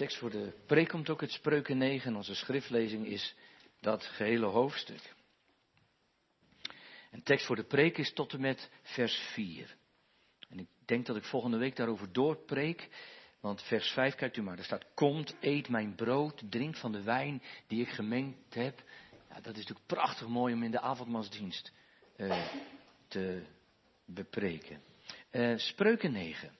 tekst voor de preek komt ook uit Spreuken 9 en onze schriftlezing is dat gehele hoofdstuk. En tekst voor de preek is tot en met vers 4. En ik denk dat ik volgende week daarover doorpreek. Want vers 5, kijkt u maar, er staat: Komt, eet mijn brood, drink van de wijn die ik gemengd heb. Dat is natuurlijk prachtig mooi om in de avondmansdienst uh, te bepreken. Uh, Spreuken 9.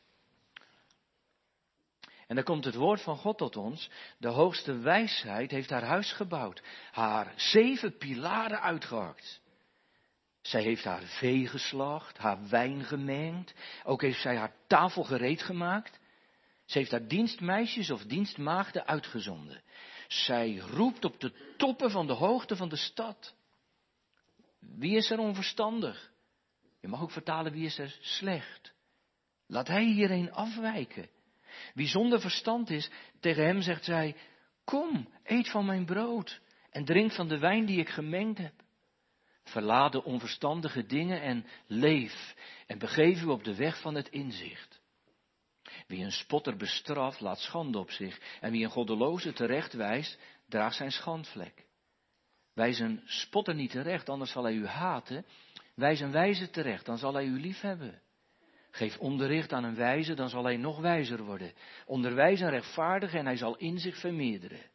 En dan komt het woord van God tot ons. De hoogste wijsheid heeft haar huis gebouwd, haar zeven pilaren uitgehakt. Zij heeft haar vee geslacht, haar wijn gemengd. Ook heeft zij haar tafel gereed gemaakt. Ze heeft haar dienstmeisjes of dienstmaagden uitgezonden. Zij roept op de toppen van de hoogte van de stad. Wie is er onverstandig? Je mag ook vertalen wie is er slecht. Laat hij hierheen afwijken. Wie zonder verstand is, tegen hem zegt zij, kom, eet van mijn brood en drink van de wijn die ik gemengd heb. Verlaat de onverstandige dingen en leef en begeef u op de weg van het inzicht. Wie een spotter bestraft, laat schande op zich. En wie een goddeloze terecht wijst, draagt zijn schandvlek. Wijs een spotter niet terecht, anders zal hij u haten. Wijs een wijze terecht, dan zal hij u lief hebben. Geef onderricht aan een wijze, dan zal hij nog wijzer worden. Onderwijs een rechtvaardige en hij zal in zich vermeerderen.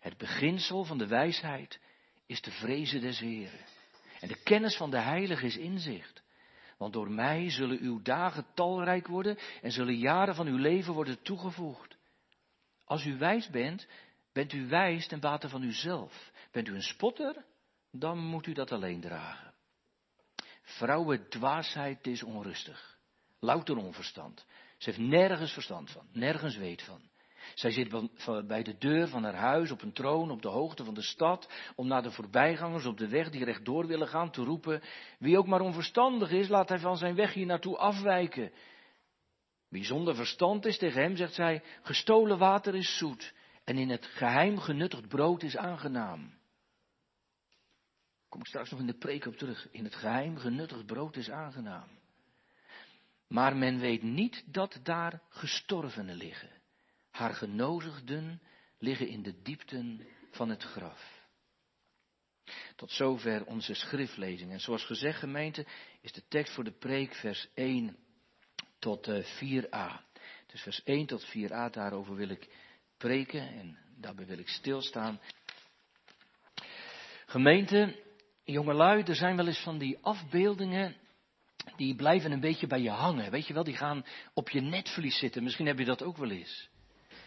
Het beginsel van de wijsheid is de vrezen des Heren. En de kennis van de heilige is inzicht. Want door mij zullen uw dagen talrijk worden en zullen jaren van uw leven worden toegevoegd. Als u wijs bent, bent u wijs ten bate van uzelf. Bent u een spotter, dan moet u dat alleen dragen. Vrouwen dwaasheid is onrustig. Louter onverstand. Ze heeft nergens verstand van, nergens weet van. Zij zit bij de deur van haar huis op een troon op de hoogte van de stad, om naar de voorbijgangers op de weg die rechtdoor willen gaan te roepen, wie ook maar onverstandig is, laat hij van zijn weg hier naartoe afwijken. Wie zonder verstand is, tegen hem zegt zij, gestolen water is zoet en in het geheim genuttigd brood is aangenaam. Kom ik straks nog in de preek op terug. In het geheim genuttigd brood is aangenaam. Maar men weet niet dat daar gestorvenen liggen. Haar genozigden liggen in de diepten van het graf. Tot zover onze schriftlezing. En zoals gezegd, gemeente, is de tekst voor de preek vers 1 tot 4a. Eh, dus vers 1 tot 4a, daarover wil ik preken en daarbij wil ik stilstaan. Gemeente, jongelui, er zijn wel eens van die afbeeldingen die blijven een beetje bij je hangen. Weet je wel, die gaan op je netvlies zitten. Misschien heb je dat ook wel eens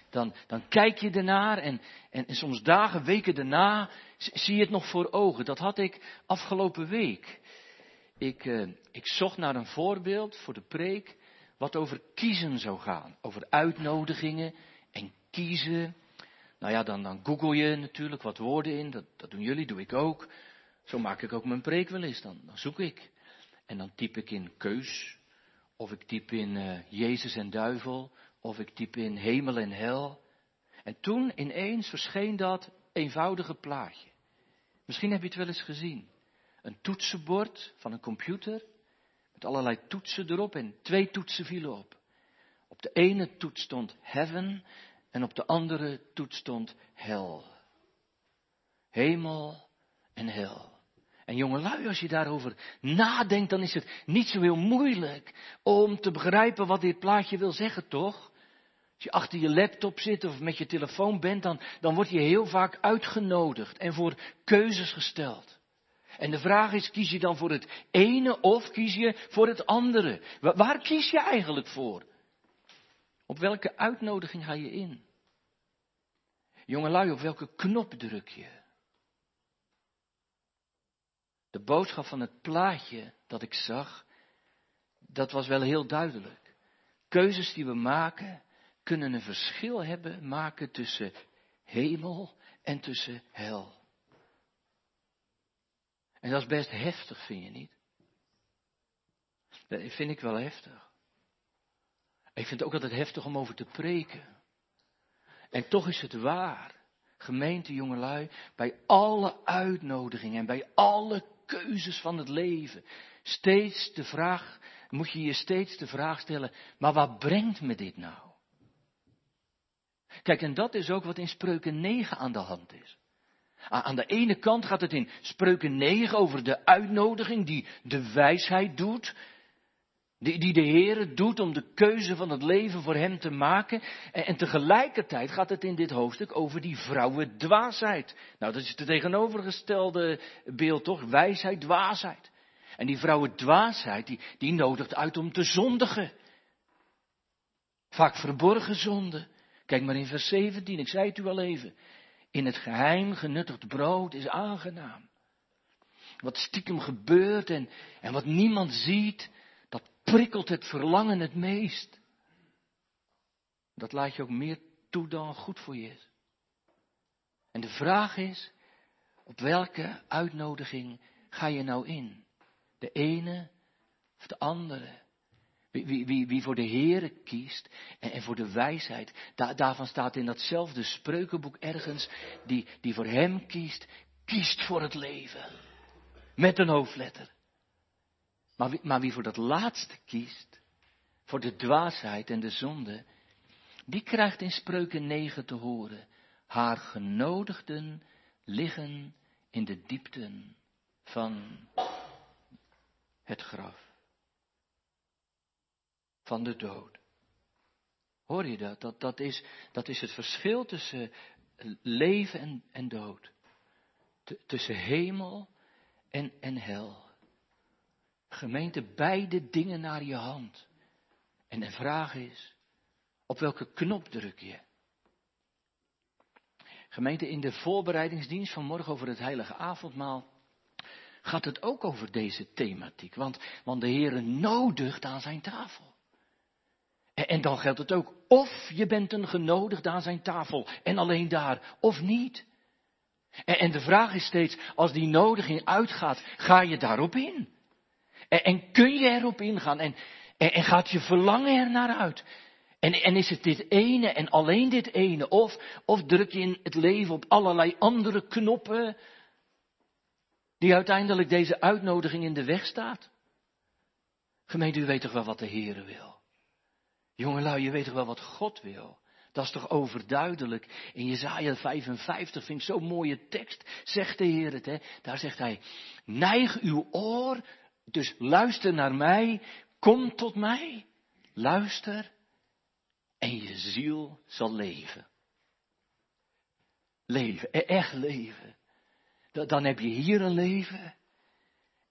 dan, dan kijk je ernaar en, en, soms dagen, weken daarna zie je het nog voor ogen. Dat had ik afgelopen week. Ik, uh, ik zocht naar een voorbeeld voor de preek wat over kiezen zou gaan. Over uitnodigingen en kiezen. Nou ja, dan, dan google je natuurlijk wat woorden in. Dat, dat doen jullie, doe ik ook. Zo maak ik ook mijn preek wel eens. Dan, dan zoek ik. En dan typ ik in keus. Of ik typ in uh, Jezus en duivel of ik typ in hemel en hel. En toen ineens verscheen dat eenvoudige plaatje. Misschien heb je het wel eens gezien. Een toetsenbord van een computer met allerlei toetsen erop en twee toetsen vielen op. Op de ene toets stond heaven en op de andere toets stond hel. Hemel en hel. En jongelui, als je daarover nadenkt, dan is het niet zo heel moeilijk om te begrijpen wat dit plaatje wil zeggen, toch? Als je achter je laptop zit of met je telefoon bent, dan, dan word je heel vaak uitgenodigd en voor keuzes gesteld. En de vraag is, kies je dan voor het ene of kies je voor het andere? Waar kies je eigenlijk voor? Op welke uitnodiging ga je in? Jongelui, op welke knop druk je? De boodschap van het plaatje dat ik zag, dat was wel heel duidelijk. Keuzes die we maken, kunnen een verschil hebben, maken tussen hemel en tussen hel. En dat is best heftig, vind je niet? Dat vind ik wel heftig. Ik vind het ook altijd heftig om over te preken. En toch is het waar, gemeente jongelui, bij alle uitnodigingen en bij alle keuzes van het leven, steeds de vraag, moet je je steeds de vraag stellen, maar wat brengt me dit nou? Kijk, en dat is ook wat in Spreuken 9 aan de hand is. Aan de ene kant gaat het in Spreuken 9 over de uitnodiging die de wijsheid doet. Die, die de Heer doet om de keuze van het leven voor hem te maken. En, tegelijkertijd gaat het in dit hoofdstuk over die vrouwen dwaasheid. Nou, dat is het tegenovergestelde beeld toch? Wijsheid, dwaasheid. En die vrouwen dwaasheid, die, die nodigt uit om te zondigen. Vaak verborgen zonde. Kijk maar in vers 17, ik zei het u al even. In het geheim genuttigd brood is aangenaam. Wat stiekem gebeurt en, en wat niemand ziet, prikkelt het verlangen het meest. Dat laat je ook meer toe dan goed voor je is. En de vraag is, op welke uitnodiging ga je nou in? De ene of de andere? Wie, wie, wie, voor de Heere kiest en, voor de wijsheid, daarvan staat in datzelfde spreukenboek ergens, die, die voor hem kiest, kiest voor het leven. Met een hoofdletter. Maar wie, voor dat laatste kiest, voor de dwaasheid en de zonde, die krijgt in spreuken 9 te horen, haar genodigden liggen in de diepten van het graf van de dood. Hoor je dat? Dat, dat, is, dat is het verschil tussen leven en, en dood. tussen hemel en, en hel. Gemeente, beide dingen naar je hand. En de vraag is, op welke knop druk je? Gemeente, in de voorbereidingsdienst van morgen over het heilige avondmaal gaat het ook over deze thematiek. Want, want de Heer nodigt aan zijn tafel. En dan geldt het ook, of je bent een genodigd aan zijn tafel en alleen daar, of niet. En, de vraag is steeds, als die nodiging uitgaat, ga je daarop in? En, kun je erop ingaan? En, gaat je verlangen er naar uit? En, en is het dit ene en alleen dit ene? Of, of druk je in het leven op allerlei andere knoppen, die uiteindelijk deze uitnodiging in de weg staat? Gemeente, u weet toch wel wat de Heere wil? Jongelui, je weet toch wel wat God wil? Dat is toch overduidelijk. In Jezaja 55 vind ik zo'n mooie tekst. Zegt de Heer het, hè? Daar zegt hij, neig uw oor, dus luister naar mij, kom tot mij, luister en je ziel zal leven. Leven, e-, echt leven. Dan heb je hier een leven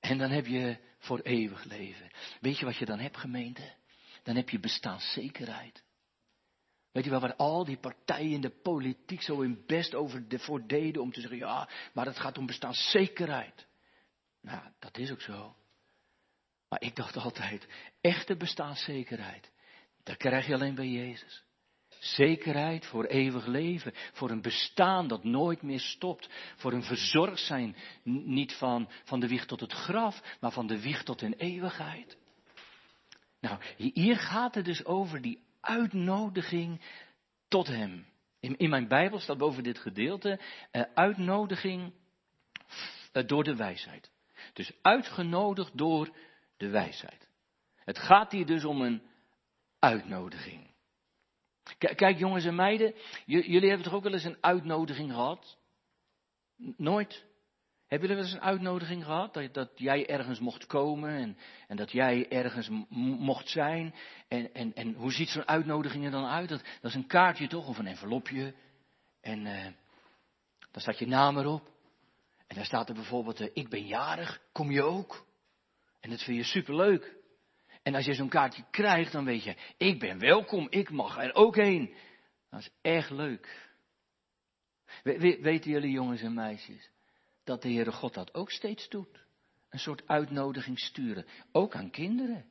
en dan heb je voor eeuwig leven. Weet je wat je dan hebt, gemeente? dan heb je bestaanszekerheid. Weet je wel, waar al die partijen in de politiek zo in best over de, voor deden om te zeggen, ja, maar het gaat om bestaanszekerheid. Nou, dat is ook zo. Maar ik dacht altijd, echte bestaanszekerheid, dat krijg je alleen bij Jezus. Zekerheid voor eeuwig leven, voor een bestaan dat nooit meer stopt, voor een verzorgd zijn, niet van, van de wieg tot het graf, maar van de wieg tot in eeuwigheid. Nou, hier gaat het dus over die uitnodiging tot Hem. In, in mijn Bijbel staat boven dit gedeelte uh, uitnodiging uh, door de wijsheid. Dus uitgenodigd door de wijsheid. Het gaat hier dus om een uitnodiging. Kijk jongens en meiden, jullie hebben toch ook wel eens een uitnodiging gehad? Nooit? Heb je er wel eens een uitnodiging gehad? Dat, dat jij ergens mocht komen en, en dat jij ergens mocht zijn? En, en, en hoe ziet zo'n uitnodiging er dan uit? Dat, dat is een kaartje toch, of een envelopje. En uh, daar staat je naam erop. En daar staat er bijvoorbeeld, uh, ik ben jarig, kom je ook? En dat vind je superleuk. En als je zo'n kaartje krijgt, dan weet je, ik ben welkom, ik mag er ook heen. Dat is echt leuk. We, weten jullie jongens en meisjes? dat de Heere God dat ook steeds doet. Een soort uitnodiging sturen, ook aan kinderen.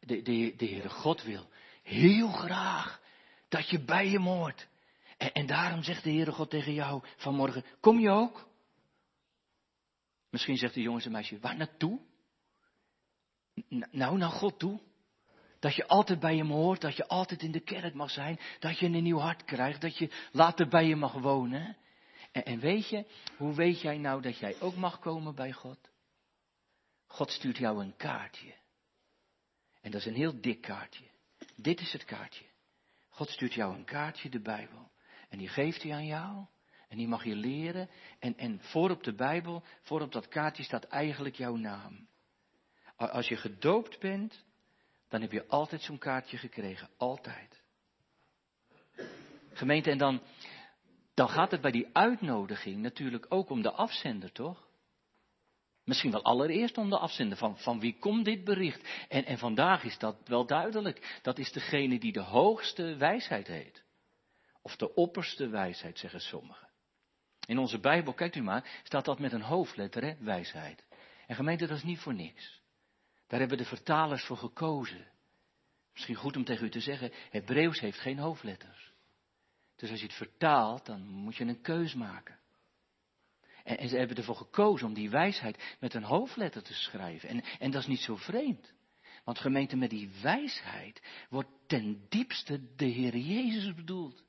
De, de, de Heere God wil heel graag dat je bij hem hoort. En, en daarom zegt de Heere God tegen jou vanmorgen, kom je ook? Misschien zegt de jongens en meisje, waar naartoe? Nou, naar God toe. Dat je altijd bij hem hoort, dat je altijd in de kerk mag zijn, dat je een nieuw hart krijgt, dat je later bij hem mag wonen. En, en weet je, hoe weet jij nou dat jij ook mag komen bij God? God stuurt jou een kaartje. En dat is een heel dik kaartje. Dit is het kaartje. God stuurt jou een kaartje, de Bijbel. En die geeft hij aan jou. En die mag je leren. En, en voor op de Bijbel, voor op dat kaartje staat eigenlijk jouw naam. Als je gedoopt bent, dan heb je altijd zo'n kaartje gekregen. Altijd. Gemeente, en dan, dan gaat het bij die uitnodiging natuurlijk ook om de afzender, toch? Misschien wel allereerst om de afzender van, van wie komt dit bericht? En, en vandaag is dat wel duidelijk. Dat is degene die de hoogste wijsheid heet. Of de opperste wijsheid, zeggen sommigen. In onze Bijbel, kijkt u maar, staat dat met een hoofdletter, hè, wijsheid. En gemeente, dat is niet voor niks. Daar hebben de vertalers voor gekozen. Misschien goed om tegen u te zeggen, Hebreeuws heeft geen hoofdletters. Dus als je het vertaalt, dan moet je een keus maken. En, ze hebben ervoor gekozen om die wijsheid met een hoofdletter te schrijven. En, en dat is niet zo vreemd. Want gemeente met die wijsheid wordt ten diepste de Heer Jezus bedoeld.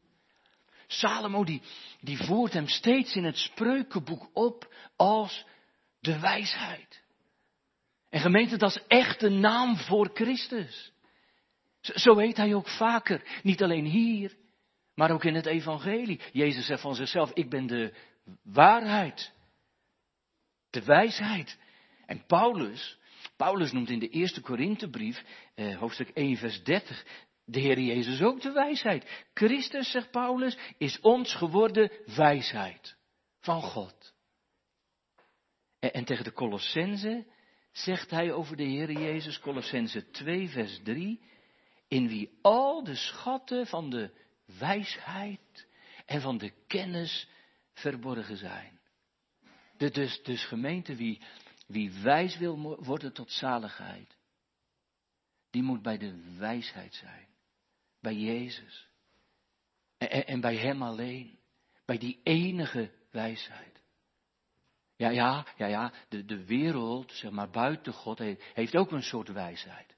Salomo die, die voert hem steeds in het spreukenboek op als de wijsheid. En gemeente, dat is echt de naam voor Christus. Zo heet hij ook vaker. Niet alleen hier, maar ook in het evangelie. Jezus zegt van zichzelf, ik ben de waarheid. De wijsheid. En Paulus, Paulus noemt in de eerste Korinthebrief, eh, hoofdstuk 1 vers 30, de Heer Jezus ook de wijsheid. Christus, zegt Paulus, is ons geworden wijsheid van God. En, en tegen de Colossense zegt hij over de Heer Jezus, Colossense 2 vers 3, in wie al de schatten van de wijsheid en van de kennis verborgen zijn. Dus, dus gemeente, wie, wie wijs wil worden tot zaligheid, die moet bij de wijsheid zijn. Bij Jezus. En, en bij Hem alleen. Bij die enige wijsheid. Ja, ja, ja, ja, de, de wereld, zeg maar buiten God, heeft ook een soort wijsheid.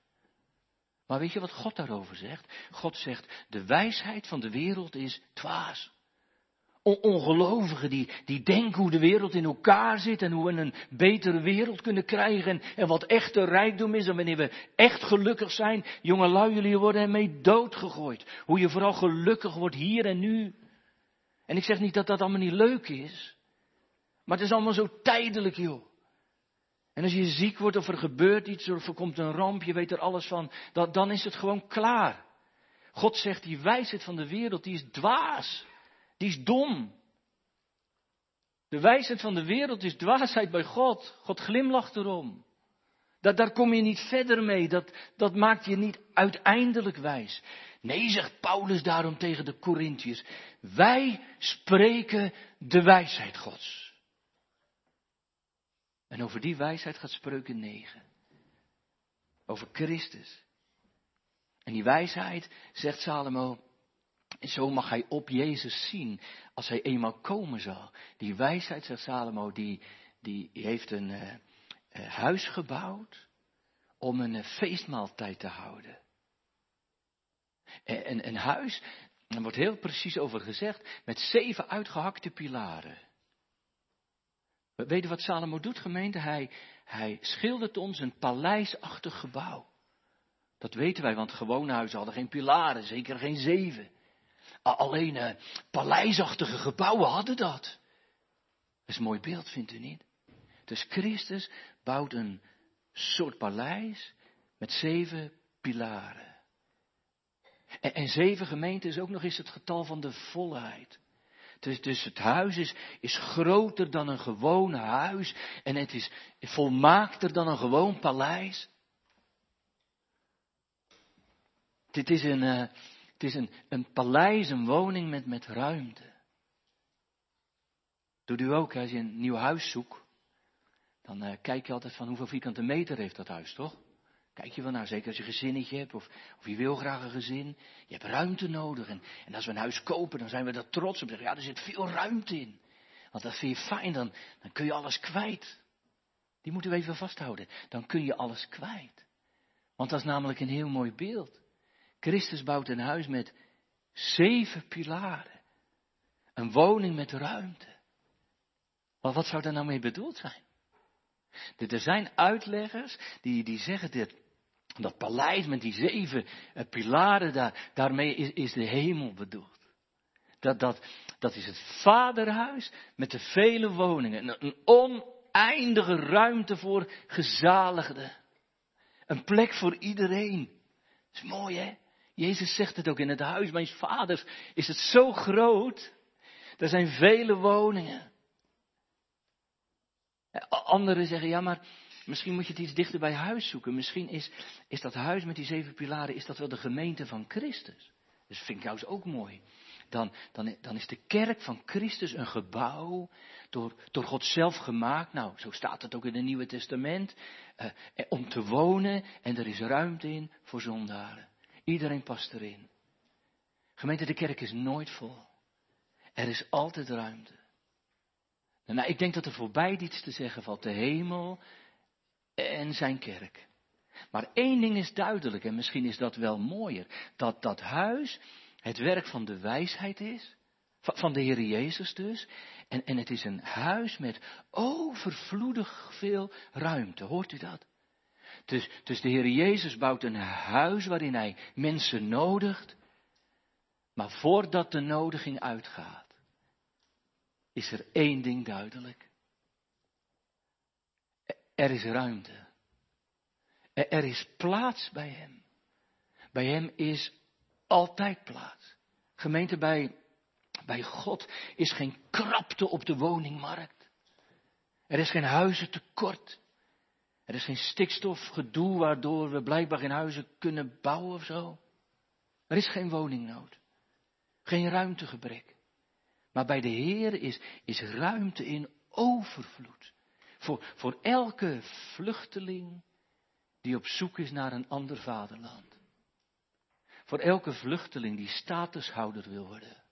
Maar weet je wat God daarover zegt? God zegt, de wijsheid van de wereld is dwaas. Ongelovigen die, die denken hoe de wereld in elkaar zit en hoe we een betere wereld kunnen krijgen en wat echte rijkdom is en wanneer we echt gelukkig zijn. Jongelui, jullie worden ermee doodgegooid. Hoe je vooral gelukkig wordt hier en nu. En ik zeg niet dat dat allemaal niet leuk is, maar het is allemaal zo tijdelijk joh. En als je ziek wordt of er gebeurt iets of er komt een ramp, je weet er alles van, dan, dan is het gewoon klaar. God zegt die wijsheid van de wereld, die is dwaas. Die is dom. De wijsheid van de wereld is dwaasheid bij God. God glimlacht erom. Dat, daar kom je niet verder mee. Dat, dat maakt je niet uiteindelijk wijs. Nee, zegt Paulus daarom tegen de Corinthiërs. Wij spreken de wijsheid Gods. En over die wijsheid gaat spreuken 9. Over Christus. En die wijsheid, zegt Salomo, en zo mag hij op Jezus zien als hij eenmaal komen zal. Die wijsheid, zegt Salomo, die, die heeft een uh, huis gebouwd om een uh, feestmaaltijd te houden. En een huis, daar wordt heel precies over gezegd, met zeven uitgehakte pilaren. Weet je wat Salomo doet, gemeente? Hij, hij schildert ons een paleisachtig gebouw. Dat weten wij, want gewone huizen hadden geen pilaren, zeker geen zeven. Alleen uh, paleisachtige gebouwen hadden dat. Dat is een mooi beeld, vindt u niet? Dus Christus bouwt een soort paleis met zeven pilaren. En, en zeven gemeenten is ook nog eens het getal van de volheid. Dus, dus het huis is, is groter dan een gewoon huis en het is volmaakter dan een gewoon paleis. Dit is een, uh, het is een, een paleis, een woning met, met ruimte. Doet u ook, als je een nieuw huis zoekt, dan uh, kijk je altijd van hoeveel vierkante meter heeft dat huis, toch? Kijk je wel naar, zeker als je een gezinnetje hebt of, of je wil graag een gezin. Je hebt ruimte nodig. En, en als we een huis kopen, dan zijn we daar trots op. Ja, er zit veel ruimte in. Want dat vind je fijn, dan, dan kun je alles kwijt. Die moeten we even vasthouden. Dan kun je alles kwijt. Want dat is namelijk een heel mooi beeld. Christus bouwt een huis met zeven pilaren. Een woning met ruimte. Maar wat zou daar nou mee bedoeld zijn? Er zijn uitleggers die, die zeggen dit, Dat paleis met die zeven eh, pilaren, daar, daarmee is, is de hemel bedoeld. Dat, dat, dat is het vaderhuis met de vele woningen. Een, oneindige ruimte voor gezaligden. Een plek voor iedereen. Dat is mooi hè? Jezus zegt het ook in het huis mijn vaders is het zo groot. Er zijn vele woningen. Anderen zeggen, ja maar misschien moet je het iets dichter bij huis zoeken. Misschien is, is dat huis met die zeven pilaren, is dat wel de gemeente van Christus. Dus vind ik juist ook mooi. Dan, dan, dan is de kerk van Christus een gebouw door, door God zelf gemaakt. Nou, zo staat het ook in het Nieuwe Testament. Eh, om te wonen en er is ruimte in voor zondaren. Iedereen past erin. Gemeente, de kerk is nooit vol. Er is altijd ruimte. Nou, ik denk dat er voorbij iets te zeggen valt. De hemel en zijn kerk. Maar één ding is duidelijk, en misschien is dat wel mooier. Dat dat huis het werk van de wijsheid is. Van de Heer Jezus dus. En, en het is een huis met overvloedig veel ruimte. Hoort u dat? Dus, dus de Heer Jezus bouwt een huis waarin hij mensen nodigt. Maar voordat de nodiging uitgaat, is er één ding duidelijk. Er is ruimte. Er is plaats bij Hem. Bij Hem is altijd plaats. Gemeente bij, bij God is geen krapte op de woningmarkt. Er is geen huizentekort. Er is geen stikstofgedoe waardoor we blijkbaar geen huizen kunnen bouwen of zo. Er is geen woningnood. Geen ruimtegebrek. Maar bij de Heer is, is ruimte in overvloed. Voor, voor elke vluchteling die op zoek is naar een ander vaderland. Voor elke vluchteling die statushouder wil worden.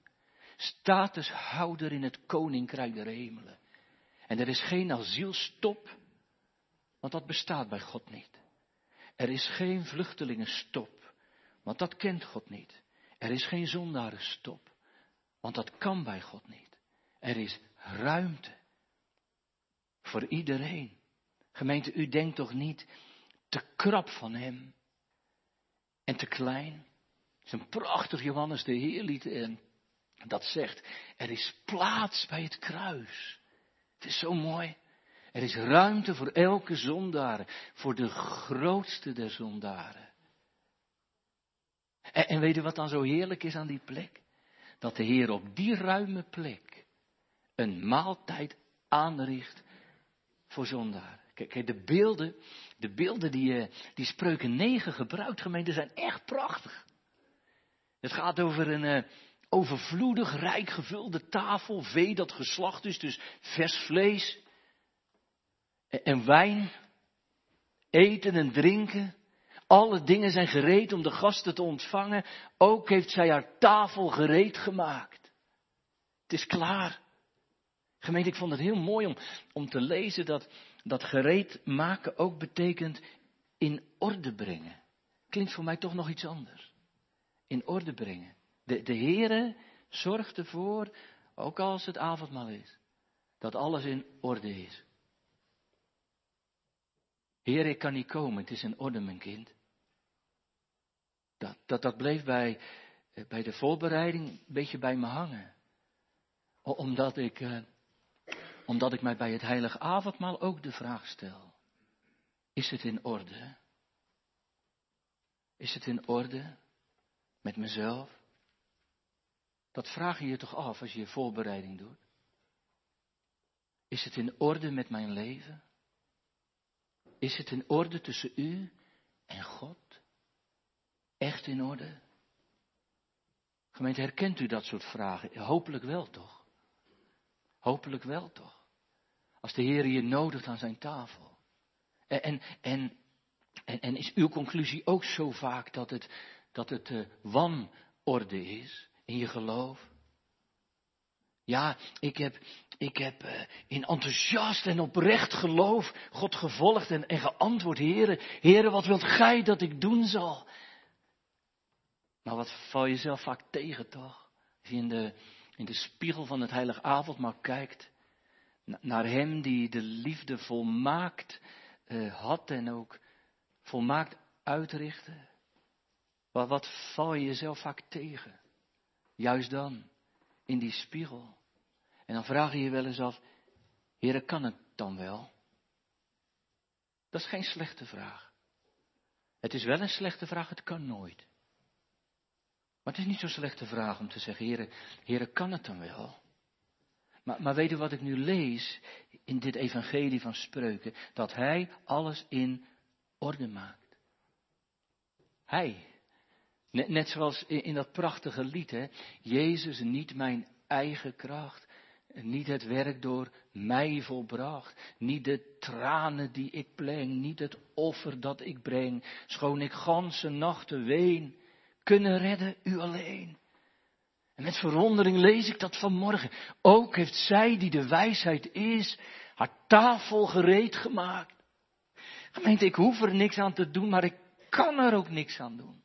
Statushouder in het koninkrijk der hemelen. En er is geen asielstop, want dat bestaat bij God niet. Er is geen vluchtelingenstop, want dat kent God niet. Er is geen zondarenstop, want dat kan bij God niet. Er is ruimte voor iedereen. Gemeente, u denkt toch niet te krap van hem en te klein? Het is een prachtig Johannes de Heerlied en dat zegt, er is plaats bij het kruis. Het is zo mooi. Er is ruimte voor elke zondaar, voor de grootste der zondaren. En, en weet je wat dan zo heerlijk is aan die plek? Dat de Heer op die ruime plek een maaltijd aanricht voor zondaren. Kijk, de beelden, de beelden die, eh, die Spreuken 9 gebruikt, gemeente, zijn echt prachtig. Het gaat over een uh, overvloedig, rijk gevulde tafel, vee dat geslacht is, dus vers vlees en wijn, eten en drinken. Alle dingen zijn gereed om de gasten te ontvangen. Ook heeft zij haar tafel gereed gemaakt. Het is klaar. Gemeente, ik vond het heel mooi om, om te lezen dat, dat gereed maken ook betekent in orde brengen. Klinkt voor mij toch nog iets anders. In orde brengen. De, de Heere zorgt ervoor, ook als het avondmaal is, dat alles in orde is. Heer, ik kan niet komen, het is in orde, mijn kind. Dat, dat, dat bleef bij, bij de voorbereiding een beetje bij me hangen. Omdat ik, eh, omdat ik mij bij het heilige avondmaal ook de vraag stel. Is het in orde? Is het in orde met mezelf? Dat vraag je je toch af als je je voorbereiding doet? Is het in orde met mijn leven? Is het in orde tussen u en God? Echt in orde? Gemeente, herkent u dat soort vragen? Hopelijk wel toch? Hopelijk wel toch? Als de Heer je nodigt aan zijn tafel. En, en, en, en, is uw conclusie ook zo vaak dat het, dat het uh, wanorde is in je geloof? Ja, ik heb, ik heb uh, in enthousiast en oprecht geloof God gevolgd en, en geantwoord, Heere, Heere, wat wilt gij dat ik doen zal? Maar wat val je zelf vaak tegen toch? Als je in de, in de spiegel van het heilige avondmaal kijkt, naar hem die de liefde volmaakt uh, had en ook volmaakt uitrichten? Wat, wat val je jezelf vaak tegen? Juist dan, in die spiegel. En dan vraag je je wel eens af, Heere, kan het dan wel? Dat is geen slechte vraag. Het is wel een slechte vraag, het kan nooit. Maar het is niet zo'n slechte vraag om te zeggen, Heere, Heere, kan het dan wel? Maar, maar weet u wat ik nu lees in dit evangelie van spreuken? Dat Hij alles in orde maakt. Hij. Net, zoals in, in dat prachtige lied, hè? Jezus, niet mijn eigen kracht, niet het werk door mij volbracht, niet de tranen die ik pleng, niet het offer dat ik breng, schoon ik ganse nachten ween, kunnen redden u alleen. En met verwondering lees ik dat vanmorgen. Ook heeft zij die de wijsheid is, haar tafel gereed gemaakt. Gemeente, ik hoef er niks aan te doen, maar ik kan er ook niks aan doen.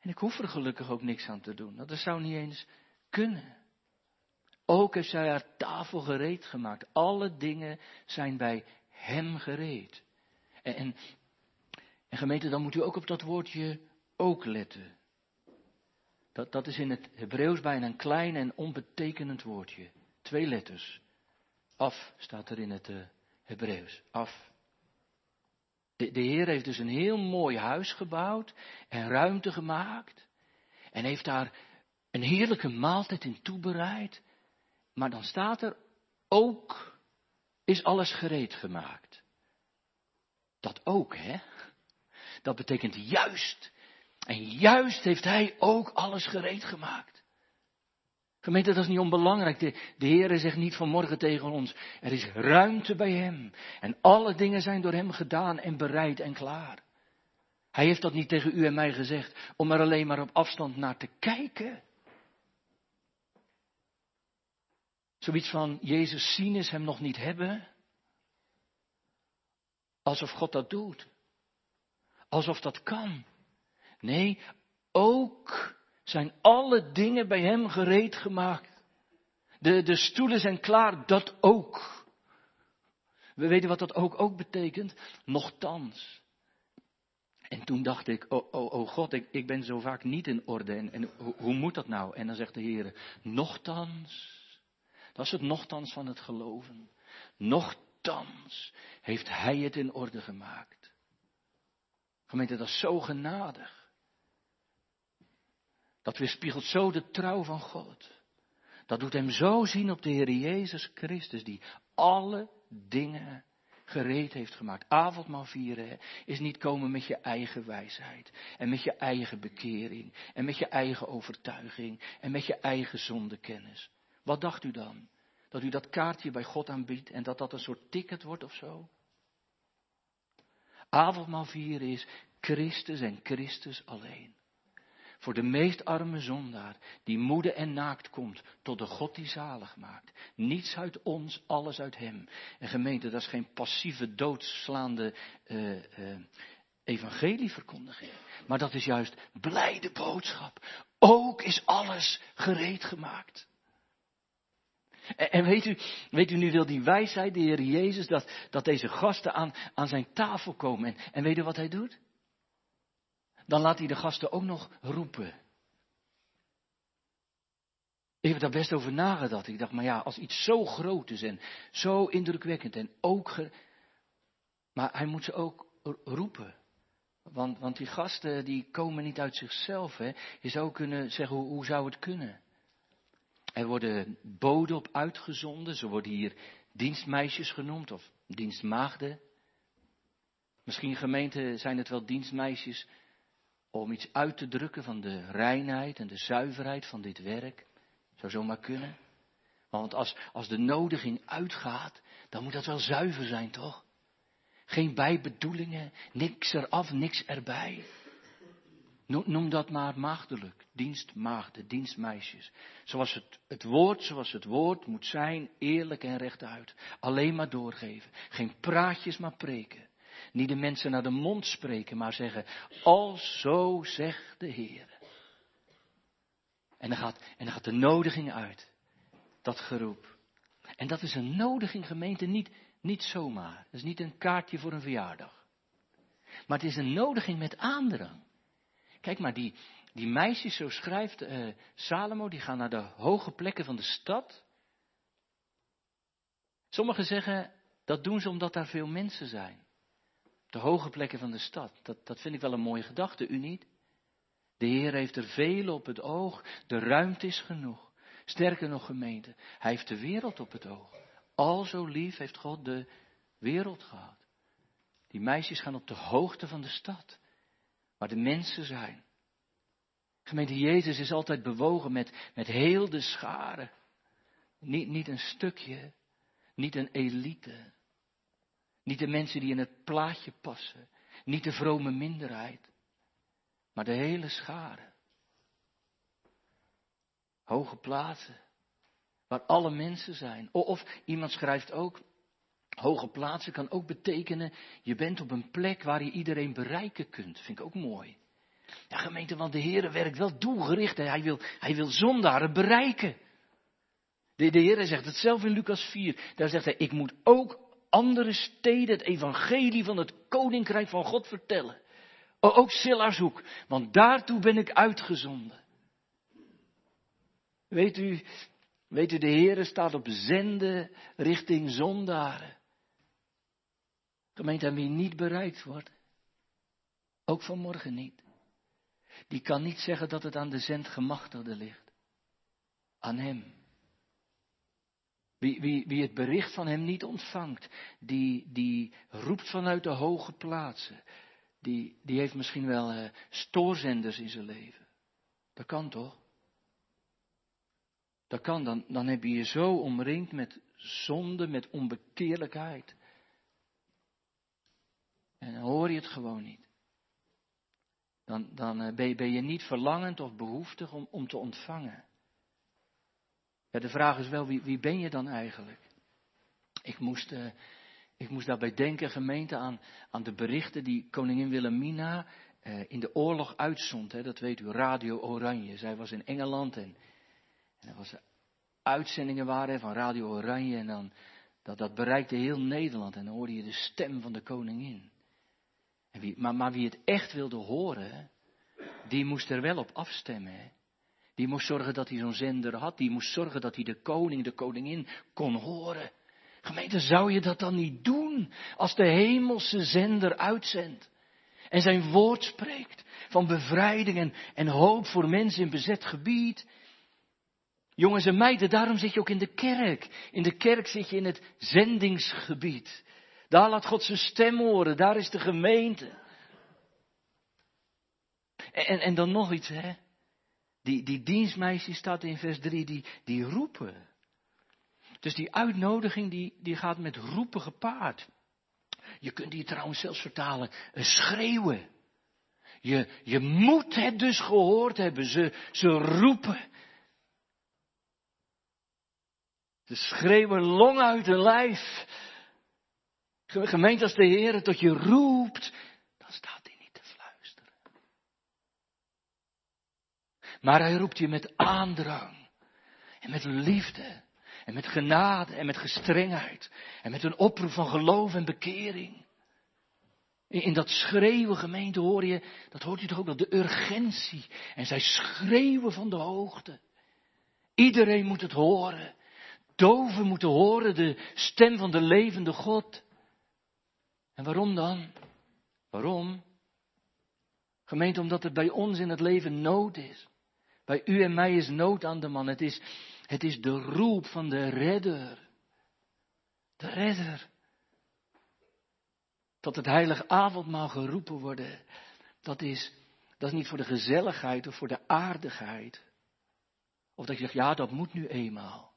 En ik hoef er gelukkig ook niks aan te doen. Dat zou niet eens kunnen. Ook heeft zij haar tafel gereed gemaakt. Alle dingen zijn bij hem gereed. En, en, en gemeente, dan moet u ook op dat woordje ook letten. Dat, dat is in het Hebreeuws bijna een klein en onbetekenend woordje. Twee letters. Af staat er in het uh, Hebreeuws. Af. De, de Heer heeft dus een heel mooi huis gebouwd en ruimte gemaakt. En heeft daar een heerlijke maaltijd in toebereid. Maar dan staat er ook is alles gereed gemaakt. Dat ook, hè? Dat betekent juist en juist heeft hij ook alles gereed gemaakt. Gemeente, dat is niet onbelangrijk. De, de zegt niet vanmorgen tegen ons, er is ruimte bij Hem. En alle dingen zijn door Hem gedaan en bereid en klaar. Hij heeft dat niet tegen u en mij gezegd om er alleen maar op afstand naar te kijken. Zoiets van Jezus zien is Hem nog niet hebben. Alsof God dat doet. Alsof dat kan. Nee, ook zijn alle dingen bij hem gereed gemaakt. De, de stoelen zijn klaar, dat ook. We weten wat dat ook ook betekent. Nochtans. En toen dacht ik, oh, oh, oh God, ik, ik ben zo vaak niet in orde. En, en hoe, moet dat nou? En dan zegt de Heer, nochtans. Dat is het nochtans van het geloven. Nochtans heeft Hij het in orde gemaakt. Gemeente, dat is zo genadig. Dat weerspiegelt zo de trouw van God. Dat doet hem zo zien op de Heer Jezus Christus, die alle dingen gereed heeft gemaakt. Avondmaal vieren is niet komen met je eigen wijsheid. En met je eigen bekering. En met je eigen overtuiging. En met je eigen zondekennis. Wat dacht u dan? Dat u dat kaartje bij God aanbiedt en dat dat een soort ticket wordt of zo? Avondmaal vieren is Christus en Christus alleen voor de meest arme zondaar, die moede en naakt komt, tot de God die zalig maakt. Niets uit ons, alles uit Hem. En gemeente, dat is geen passieve, doodslaande uh, uh, evangelieverkondiging. Maar dat is juist blijde boodschap. Ook is alles gereed gemaakt. En, en weet, u, weet u, nu wil die wijsheid, de Heer Jezus, dat, dat deze gasten aan, aan zijn tafel komen. En, en weet u wat hij doet? Dan laat hij de gasten ook nog roepen. Ik heb daar best over nagedacht. Ik dacht, maar ja, als iets zo groot is en zo indrukwekkend en ook. Maar hij moet ze ook roepen. Want, want die gasten die komen niet uit zichzelf. Hè. Je zou kunnen zeggen, hoe, hoe zou het kunnen? Er worden boden op uitgezonden. Ze worden hier dienstmeisjes genoemd of dienstmaagden. Misschien gemeente zijn het wel dienstmeisjes om iets uit te drukken van de reinheid en de zuiverheid van dit werk. Zou zomaar kunnen. Want als, als de nodiging uitgaat, dan moet dat wel zuiver zijn, toch? Geen bijbedoelingen, niks eraf, niks erbij. Noem dat maar maagdelijk, dienstmaagden, dienstmeisjes. Zoals het, het woord, zoals het woord moet zijn, eerlijk en rechtuit. Alleen maar doorgeven. Geen praatjes, maar preken. Niet de mensen naar de mond spreken, maar zeggen, als zo zegt de Heer. En dan, gaat, en gaat de nodiging uit. Dat geroep. En dat is een nodiging, gemeente, niet, niet zomaar. Dat is niet een kaartje voor een verjaardag. Maar het is een nodiging met aandrang. Kijk maar, die, die meisjes, zo schrijft uh, Salomo, die gaan naar de hoge plekken van de stad. Sommigen zeggen, dat doen ze omdat daar veel mensen zijn. De hoge plekken van de stad. Dat, dat vind ik wel een mooie gedachte, u niet? De Heer heeft er veel op het oog. De ruimte is genoeg. Sterker nog, gemeente, Hij heeft de wereld op het oog. Al zo lief heeft God de wereld gehad. Die meisjes gaan op de hoogte van de stad, waar de mensen zijn. Gemeente Jezus is altijd bewogen met, met heel de schare. Niet, niet een stukje, niet een elite. Niet de mensen die in het plaatje passen. Niet de vrome minderheid. Maar de hele schare. Hoge plaatsen. Waar alle mensen zijn. Of iemand schrijft ook. Hoge plaatsen kan ook betekenen. Je bent op een plek waar je iedereen bereiken kunt. Vind ik ook mooi. Ja, gemeente, want de Heer werkt wel doelgericht. Hij wil, hij wil zondaren bereiken. De, de Heer zegt het zelf in Lucas 4. Daar zegt hij, ik moet ook andere steden het evangelie van het koninkrijk van God vertellen. Ook Sillarshoek, want daartoe ben ik uitgezonden. Weet u, weet de Heer staat op zenden richting zondaren. Gemeente, aan wie niet bereikt wordt, ook vanmorgen niet. Die kan niet zeggen dat het aan de zendgemachtigde ligt. Aan hem. Wie, wie, wie het bericht van hem niet ontvangt, die, die roept vanuit de hoge plaatsen. Die, die heeft misschien wel uh, stoorzenders in zijn leven. Dat kan toch? Dat kan, dan, dan heb je je zo omringd met zonde, met onbekeerlijkheid. En dan hoor je het gewoon niet. Dan, dan uh, ben, je, niet verlangend of behoeftig om te ontvangen. Ja, de vraag is wel, wie, wie ben je dan eigenlijk? Ik moest, uh, ik moest daarbij denken, gemeente, aan, aan de berichten die koningin Wilhelmina uh, in de oorlog uitzond. Hè, dat weet u, Radio Oranje. Zij was in Engeland en, en er was uitzendingen waren van Radio Oranje. En dan, dat, dat bereikte heel Nederland en dan hoorde je de stem van de koningin. En wie, maar, maar wie het echt wilde horen, die moest er wel op afstemmen. Hè. Die moest zorgen dat hij zo'n zender had. Die moest zorgen dat hij de koning, de koningin kon horen. Gemeente, zou je dat dan niet doen als de hemelse zender uitzendt? En zijn woord spreekt van bevrijding en, hoop voor mensen in bezet gebied. Jongens en meiden, daarom zit je ook in de kerk. In de kerk zit je in het zendingsgebied. Daar laat God zijn stem horen, daar is de gemeente. En, en dan nog iets, hè. Die, die dienstmeisjes staat in vers 3, die, die roepen. Dus die uitnodiging die, die gaat met roepen gepaard. Je kunt die trouwens zelfs vertalen, een schreeuwen. Je, je moet het dus gehoord hebben. Ze, ze roepen. Ze schreeuwen long uit hun lijf. Gemeente als de Heer tot je roept, dan staat Maar hij roept je met aandrang. En met liefde. En met genade. En met gestrengheid. En met een oproep van geloof en bekering. In dat schreeuwen gemeente hoor je, dat hoort u toch ook wel, de urgentie. En zij schreeuwen van de hoogte. Iedereen moet het horen. Doven moeten horen de stem van de levende God. En waarom dan? Waarom? Gemeente, omdat er bij ons in het leven nood is. Bij u en mij is nood aan de man. Het is, het is de roep van de redder. De redder. Tot het heilige avondmaal geroepen worden. Dat is, dat is niet voor de gezelligheid of voor de aardigheid. Of dat je zegt, ja, dat moet nu eenmaal.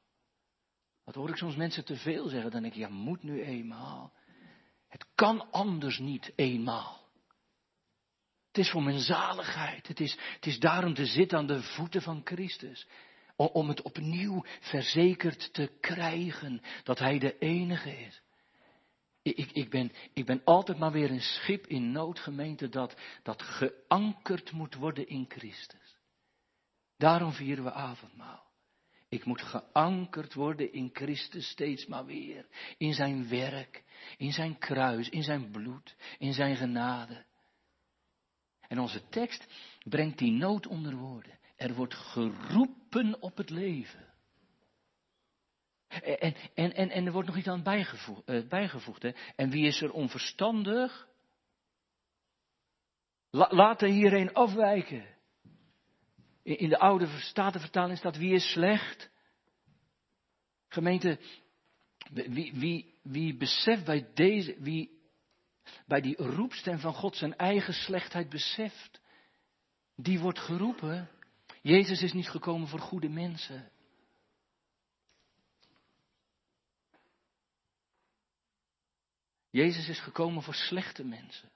Dat hoor ik soms mensen te veel zeggen. Dan denk ik, ja, moet nu eenmaal. Het kan anders niet eenmaal. Het is voor mijn zaligheid. Het is, het is daarom te zitten aan de voeten van Christus. Om het opnieuw verzekerd te krijgen dat Hij de enige is. Ik, ik, ben, ik ben altijd maar weer een schip in noodgemeente dat, dat geankerd moet worden in Christus. Daarom vieren we avondmaal. Ik moet geankerd worden in Christus steeds maar weer. In zijn werk, in zijn kruis, in zijn bloed, in zijn genade. En onze tekst brengt die nood onder woorden. Er wordt geroepen op het leven. En, en, en, en er wordt nog iets aan bijgevoegd. Uh, bijgevoegd hè? En wie is er onverstandig? La, laat er hierheen afwijken. In, in de oude statenvertaling staat wie is slecht. Gemeente, wie, wie, wie beseft bij deze, wie bij die roepstem van God zijn eigen slechtheid beseft, die wordt geroepen. Jezus is niet gekomen voor goede mensen. Jezus is gekomen voor slechte mensen.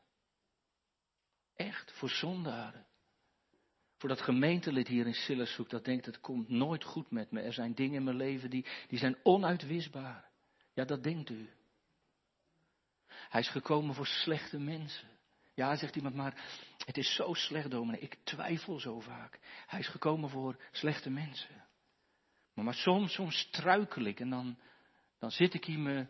Echt, voor zondaren. Voor dat gemeentelid hier in Sillershoek dat denkt het komt nooit goed met me. Er zijn dingen in mijn leven die, die zijn onuitwisbaar. Ja, dat denkt u. Hij is gekomen voor slechte mensen. Ja, zegt iemand, maar het is zo slecht, dominee. Ik twijfel zo vaak. Hij is gekomen voor slechte mensen. Maar, maar soms, soms struikel ik en dan, dan zit ik hier me,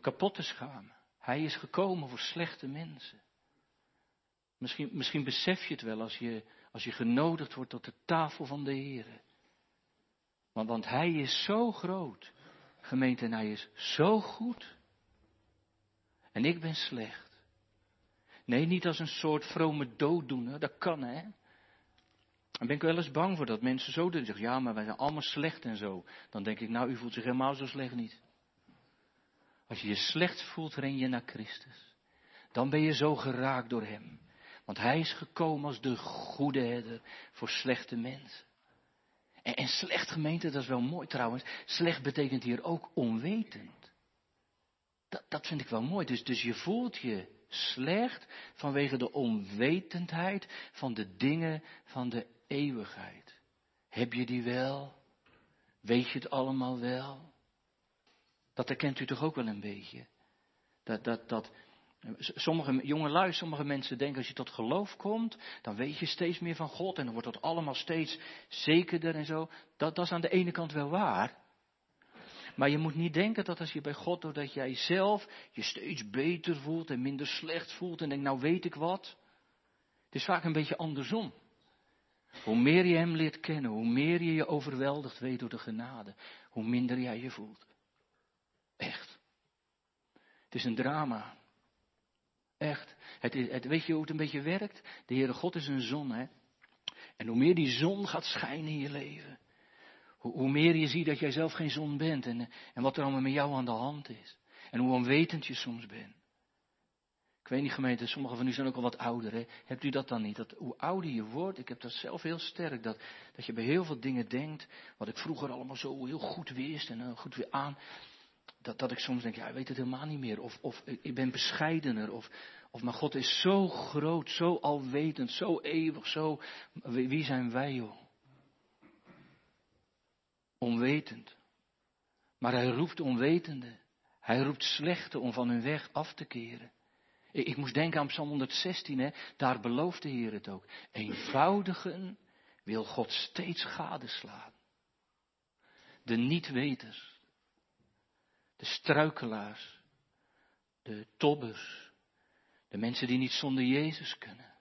kapot te schamen. Hij is gekomen voor slechte mensen. Misschien, misschien besef je het wel als je, als je genodigd wordt tot de tafel van de Heer. Want, want Hij is zo groot, gemeente, en Hij is zo goed. En ik ben slecht. Nee, niet als een soort vrome dooddoener, dat kan hè. Dan ben ik wel eens bang voor dat mensen zo doen. Zeggen, ja, maar wij zijn allemaal slecht en zo. Dan denk ik, nou, u voelt zich helemaal zo slecht niet. Als je je slecht voelt, ren je naar Christus. Dan ben je zo geraakt door Hem. Want Hij is gekomen als de goede herder voor slechte mensen. En, en slecht gemeente, dat is wel mooi trouwens. Slecht betekent hier ook onwetend. Dat, vind ik wel mooi. Dus, dus je voelt je slecht vanwege de onwetendheid van de dingen van de eeuwigheid. Heb je die wel? Weet je het allemaal wel? Dat herkent u toch ook wel een beetje? Dat, dat, dat, Sommige jongelui, sommige mensen denken als je tot geloof komt, dan weet je steeds meer van God en dan wordt dat allemaal steeds zekerder en zo. Dat, dat is aan de ene kant wel waar. Maar je moet niet denken dat als je bij God doet, jij zelf je steeds beter voelt en minder slecht voelt en denkt, nou weet ik wat. Het is vaak een beetje andersom. Hoe meer je Hem leert kennen, hoe meer je je overweldigd weet door de genade, hoe minder jij je voelt. Echt. Het is een drama. Echt. Het, het, weet je hoe het een beetje werkt? De Heere God is een zon, hè? En hoe meer die zon gaat schijnen in je leven, hoe, meer je ziet dat jij zelf geen zon bent en, en wat er allemaal met jou aan de hand is. En hoe onwetend je soms bent. Ik weet niet gemeente, sommigen van u zijn ook al wat ouder. Hè? Hebt u dat dan niet? Dat, hoe ouder je wordt, ik heb dat zelf heel sterk, dat, dat je bij heel veel dingen denkt, wat ik vroeger allemaal zo heel goed wist en uh, goed weer aan dat, dat ik soms denk, ja, ik weet het helemaal niet meer. Of, of ik ben bescheidener. Of, of maar God is zo groot, zo alwetend, zo eeuwig, zo. Wie zijn wij, joh? Onwetend. Maar hij roept onwetende. Hij roept slechte om van hun weg af te keren. Ik, ik moest denken aan Psalm 116, hè? daar belooft de Heer het ook. Eenvoudigen wil God steeds gadeslaan. De niet-weters de struikelaars, de tobbers, de mensen die niet zonder Jezus kunnen.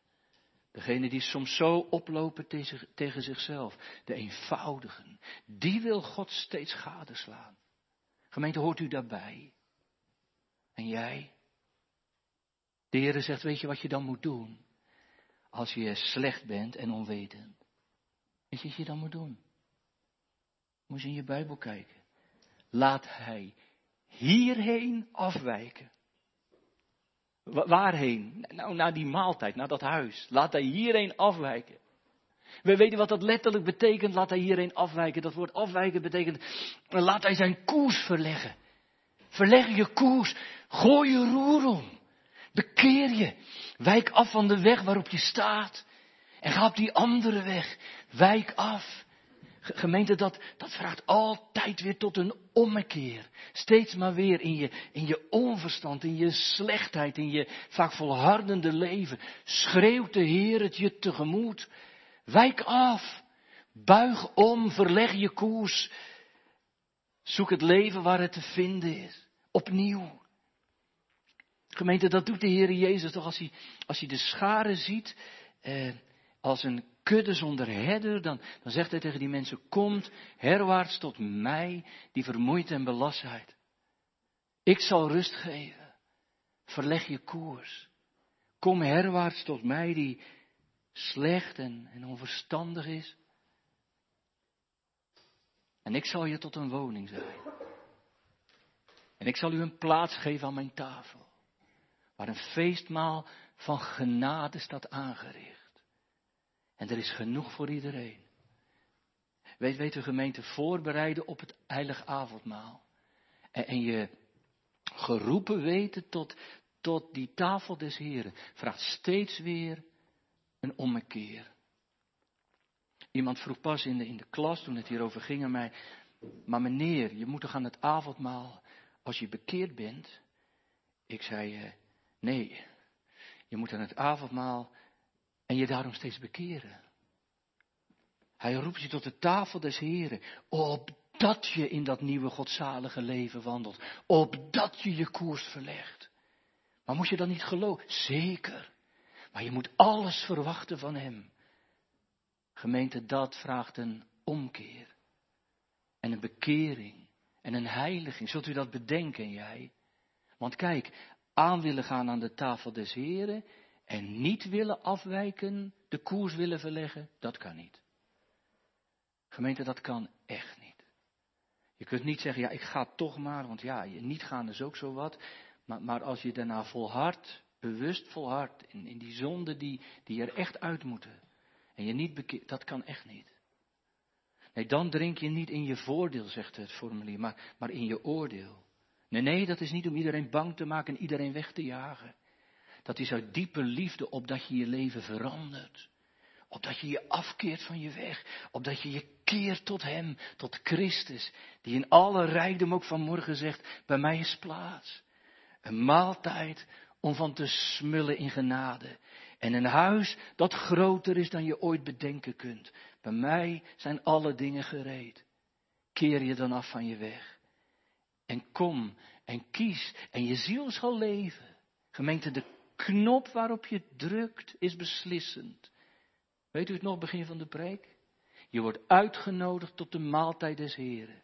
Degene die soms zo oplopen tegen, zichzelf. De eenvoudigen. Die wil God steeds gadeslaan. Gemeente, hoort u daarbij? En jij? De Heer zegt, weet je wat je dan moet doen? Als je slecht bent en onwetend. Weet je wat je dan moet doen? Moet je in je Bijbel kijken. Laat Hij hierheen afwijken. Waarheen? Nou, naar die maaltijd, naar dat huis. Laat hij hierheen afwijken. We weten wat dat letterlijk betekent, laat hij hierheen afwijken. Dat woord afwijken betekent, laat hij zijn koers verleggen. Verleg je koers, gooi je roer om. Bekeer je, wijk af van de weg waarop je staat. En ga op die andere weg, wijk af. Gemeente, dat, dat vraagt altijd weer tot een ommekeer. Steeds maar weer in je, in je onverstand, in je slechtheid, in je vaak volhardende leven. Schreeuwt de Heer het je tegemoet. Wijk af. Buig om, verleg je koers. Zoek het leven waar het te vinden is. Opnieuw. Gemeente, dat doet de Heer Jezus toch als hij, als hij de scharen ziet, eh, als een kudde zonder herder, dan, dan zegt hij tegen die mensen, komt herwaarts tot mij, die vermoeid en belast zijt. Ik zal rust geven. Verleg je koers. Kom herwaarts tot mij, die slecht en, en onverstandig is. En ik zal je tot een woning zijn. En ik zal u een plaats geven aan mijn tafel. Waar een feestmaal van genade staat aangericht. En er is genoeg voor iedereen. Weet, weet de gemeente voorbereiden op het heilig avondmaal. En, je geroepen weten tot, tot die tafel des Heren. Vraagt steeds weer een ommekeer. Iemand vroeg pas in de, in de klas, toen het hierover ging aan mij, maar meneer, je moet toch aan het avondmaal, als je bekeerd bent? Ik zei, eh, nee, je moet aan het avondmaal en je daarom steeds bekeren. Hij roept je tot de tafel des Heren, opdat je in dat nieuwe godzalige leven wandelt, opdat je je koers verlegt. Maar moet je dan niet geloven? Zeker. Maar je moet alles verwachten van Hem. Gemeente, dat vraagt een omkeer. En een bekering. En een heiliging. Zult u dat bedenken, jij? Want kijk, aan willen gaan aan de tafel des Heren. En niet willen afwijken, de koers willen verleggen, dat kan niet. Gemeente, dat kan echt niet. Je kunt niet zeggen, ja, ik ga toch maar, want ja, niet gaan is ook zo wat. Maar, maar als je daarna volhardt, bewust volhardt in, in die zonden die, die er echt uit moeten. En je niet bekeert, dat kan echt niet. Nee, dan drink je niet in je voordeel, zegt het formulier, maar, maar in je oordeel. Nee, nee, dat is niet om iedereen bang te maken en iedereen weg te jagen. Dat is uit diepe liefde opdat je je leven verandert. Opdat je je afkeert van je weg. Opdat je je keert tot Hem, tot Christus. Die in alle rijkdom ook vanmorgen zegt, bij mij is plaats. Een maaltijd om van te smullen in genade. En een huis dat groter is dan je ooit bedenken kunt. Bij mij zijn alle dingen gereed. Keer je dan af van je weg. En kom en kies en je ziel zal leven. Gemeente, de knop waarop je drukt is beslissend. Weet u het nog, begin van de preek? Je wordt uitgenodigd tot de maaltijd des Heren.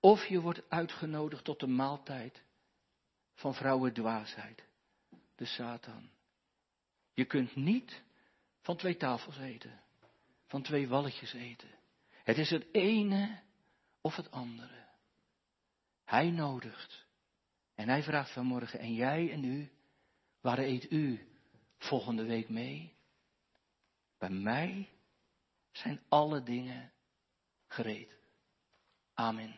Of je wordt uitgenodigd tot de maaltijd van vrouwendwaasheid, de Satan. Je kunt niet van twee tafels eten, van twee walletjes eten. Het is het ene of het andere. Hij nodigt en hij vraagt vanmorgen, en jij en u, waar eet u volgende week mee? Bij mij zijn alle dingen gereed. Amen.